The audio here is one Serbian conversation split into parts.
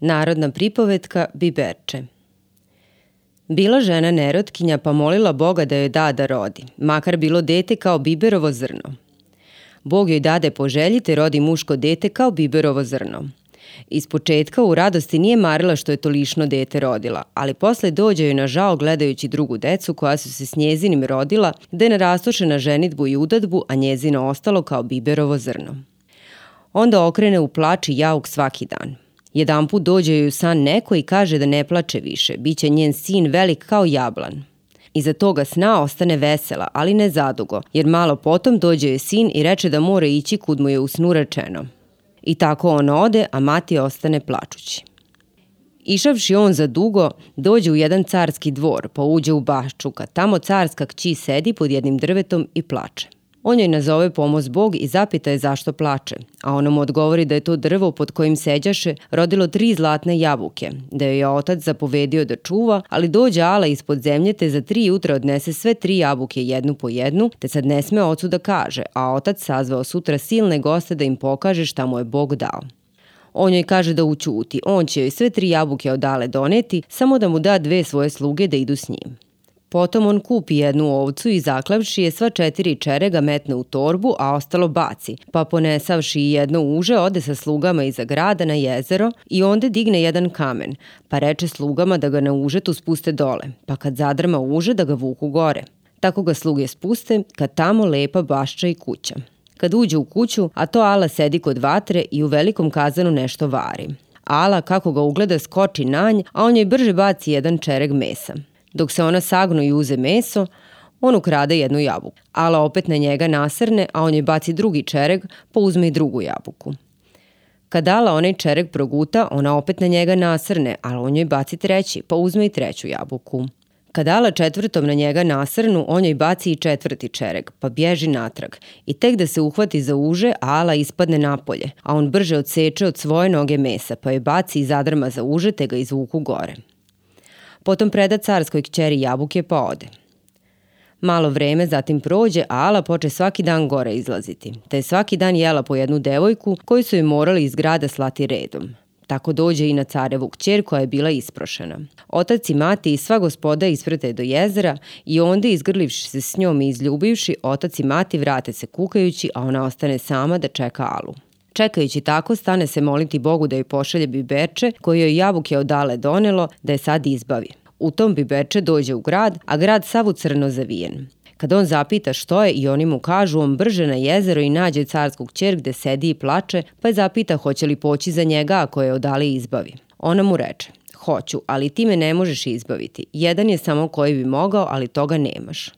Narodna pripovetka Biberče Bila žena nerotkinja pa molila Boga da joj da da rodi, makar bilo dete kao biberovo zrno. Bog joj dade po želji te rodi muško dete kao biberovo zrno. Iz početka u radosti nije marila što je to lišno dete rodila, ali posle dođe joj na žao gledajući drugu decu koja su se s njezinim rodila, da je narastoše na ženitbu i udadbu, a njezino ostalo kao biberovo zrno. Onda okrene u plač i jauk svaki dan. Jedan put dođe joj san neko i kaže da ne plače više, bit će njen sin velik kao jablan. Iza toga sna ostane vesela, ali ne zadugo, jer malo potom dođe joj sin i reče da mora ići kud mu je u snu rečeno. I tako on ode, a mati ostane plačući. Išavši on za dugo, dođe u jedan carski dvor, pa uđe u baščuka. Tamo carska kći sedi pod jednim drvetom i plače. On joj nazove pomoz Bog i zapita je zašto plače, a ona mu odgovori da je to drvo pod kojim seđaše rodilo tri zlatne jabuke, da joj je otac zapovedio da čuva, ali dođe Ala ispod zemlje te za tri jutra odnese sve tri jabuke jednu po jednu, te sad ne sme ocu da kaže, a otac sazvao sutra silne goste da im pokaže šta mu je Bog dao. On joj kaže da učuti, on će joj sve tri jabuke odale doneti, samo da mu da dve svoje sluge da idu s njim. Potom on kupi jednu ovcu i zaklavši je sva četiri čerega metne u torbu, a ostalo baci, pa ponesavši jedno uže ode sa slugama iza grada na jezero i onda digne jedan kamen, pa reče slugama da ga na užetu spuste dole, pa kad zadrma uže da ga vuku gore. Tako ga sluge spuste, kad tamo lepa bašča i kuća. Kad uđe u kuću, a to Ala sedi kod vatre i u velikom kazanu nešto vari. Ala, kako ga ugleda, skoči nanj, a on joj brže baci jedan čereg mesa. Dok se ona sagnu i uze meso, on ukrade jednu jabuku. Ala opet na njega nasrne, a on je baci drugi čereg, pa uzme i drugu jabuku. Kad Ala onaj čereg proguta, ona opet na njega nasrne, ali on joj baci treći, pa uzme i treću jabuku. Kad Ala četvrtom na njega nasrnu, on joj baci i četvrti čereg, pa bježi natrag. I tek da se uhvati za uže, Ala ispadne napolje, a on brže odseče od svoje noge mesa, pa je baci i zadrma za uže, te ga izvuku gore. Potom preda carskoj kćeri jabuke pa ode. Malo vreme zatim prođe, a Ala poče svaki dan gore izlaziti, te je svaki dan jela po jednu devojku koju su joj morali iz grada slati redom. Tako dođe i na carevu kćer koja je bila isprošena. Otac i mati i sva gospoda isprete do jezera i onda izgrlivši se s njom i izljubivši, otac i mati vrate se kukajući, a ona ostane sama da čeka Alu. Čekajući tako, stane se moliti Bogu da joj pošalje biberče koje joj jabuke odale donelo da je sad izbavi. U tom biberče dođe u grad, a grad savu crno zavijen. Kad on zapita što je i oni mu kažu, on brže na jezero i nađe carsku kćer gde sedi i plače, pa je zapita hoće li poći za njega ako je odali izbavi. Ona mu reče, hoću, ali ti me ne možeš izbaviti. Jedan je samo koji bi mogao, ali toga nemaš.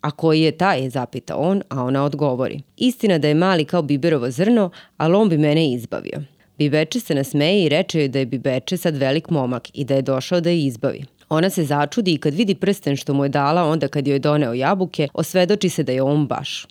A koji je taj, zapita on, a ona odgovori. Istina da je mali kao biberovo zrno, ali on bi mene izbavio. Bibeče se nasmeje i reče joj da je Bibeče sad velik momak i da je došao da je izbavi. Ona se začudi i kad vidi prsten što mu je dala onda kad joj je doneo jabuke, osvedoči se da je on baš.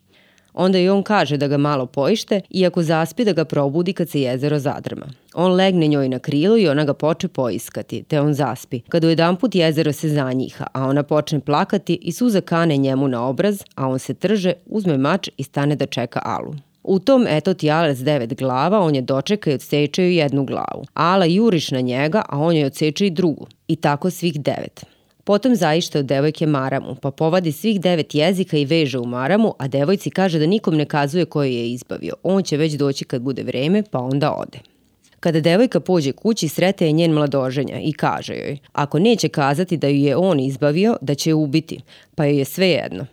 Onda i on kaže da ga malo poište, iako zaspi da ga probudi kad se jezero zadrma. On legne njoj na krilo i ona ga poče poiskati, te on zaspi. Kad u jedan put jezero se zanjiha, a ona počne plakati i suza kane njemu na obraz, a on se trže, uzme mač i stane da čeka Alu. U tom eto ti Ala s devet glava, on je dočeka i odseče joj jednu glavu. Ala juriš na njega, a on joj odseče i drugu. I tako svih devet. Potom zaište od devojke maramu, pa povadi svih devet jezika i veže u maramu, a devojci kaže da nikom ne kazuje koji je izbavio. On će već doći kad bude vreme, pa onda ode. Kada devojka pođe kući, srete je njen mladoženja i kaže joj, ako neće kazati da ju je on izbavio, da će je ubiti, pa joj je sve jedno.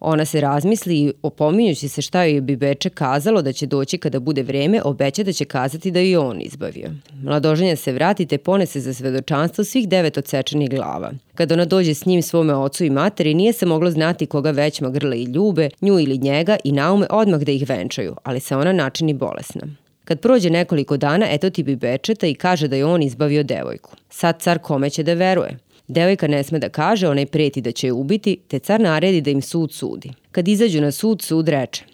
Ona se razmisli i opominjući se šta joj je Bibeče kazalo da će doći kada bude vreme, obeća da će kazati da je on izbavio. Mladoženja se vrati te ponese za svedočanstvo svih devet odsečenih glava. Kada ona dođe s njim svome ocu i materi, nije se moglo znati koga većma grle i ljube, nju ili njega i naume odmah da ih venčaju, ali se ona načini bolesna. Kad prođe nekoliko dana, eto ti Bibečeta i kaže da je on izbavio devojku. Sad car kome će da veruje? Devojka ne sme da kaže, onaj preti da će je ubiti, te car naredi da im sud sudi. Kad izađu na sud, sud reče,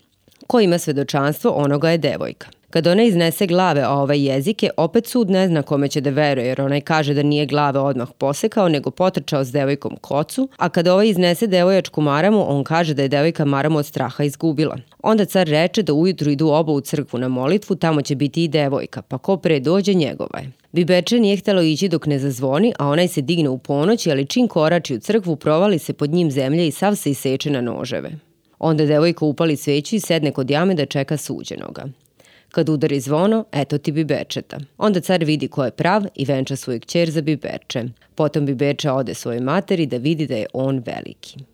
ko ima svedočanstvo, onoga je devojka. Kad ona iznese glave o ovaj jezike, opet sud ne zna kome će da veruje, jer onaj kaže da nije glave odmah posekao, nego potrčao s devojkom kocu, a kad ovaj iznese devojačku maramu, on kaže da je devojka maramu od straha izgubila. Onda car reče da ujutru idu oba u crkvu na molitvu, tamo će biti i devojka, pa ko pre dođe njegova je. Bibeče nije htelo ići dok ne zazvoni, a onaj se digne u ponoći, ali čim korači u crkvu, provali se pod njim zemlja i sav se iseče na noževe. Onda devojka upali sveću i sedne kod jame da čeka suđenoga. Kad udari zvono, eto ti Bibečeta. Onda car vidi ko je prav i venča svoju kćer za Bibeče. Potom Bibeče ode svojoj materi da vidi da je on veliki.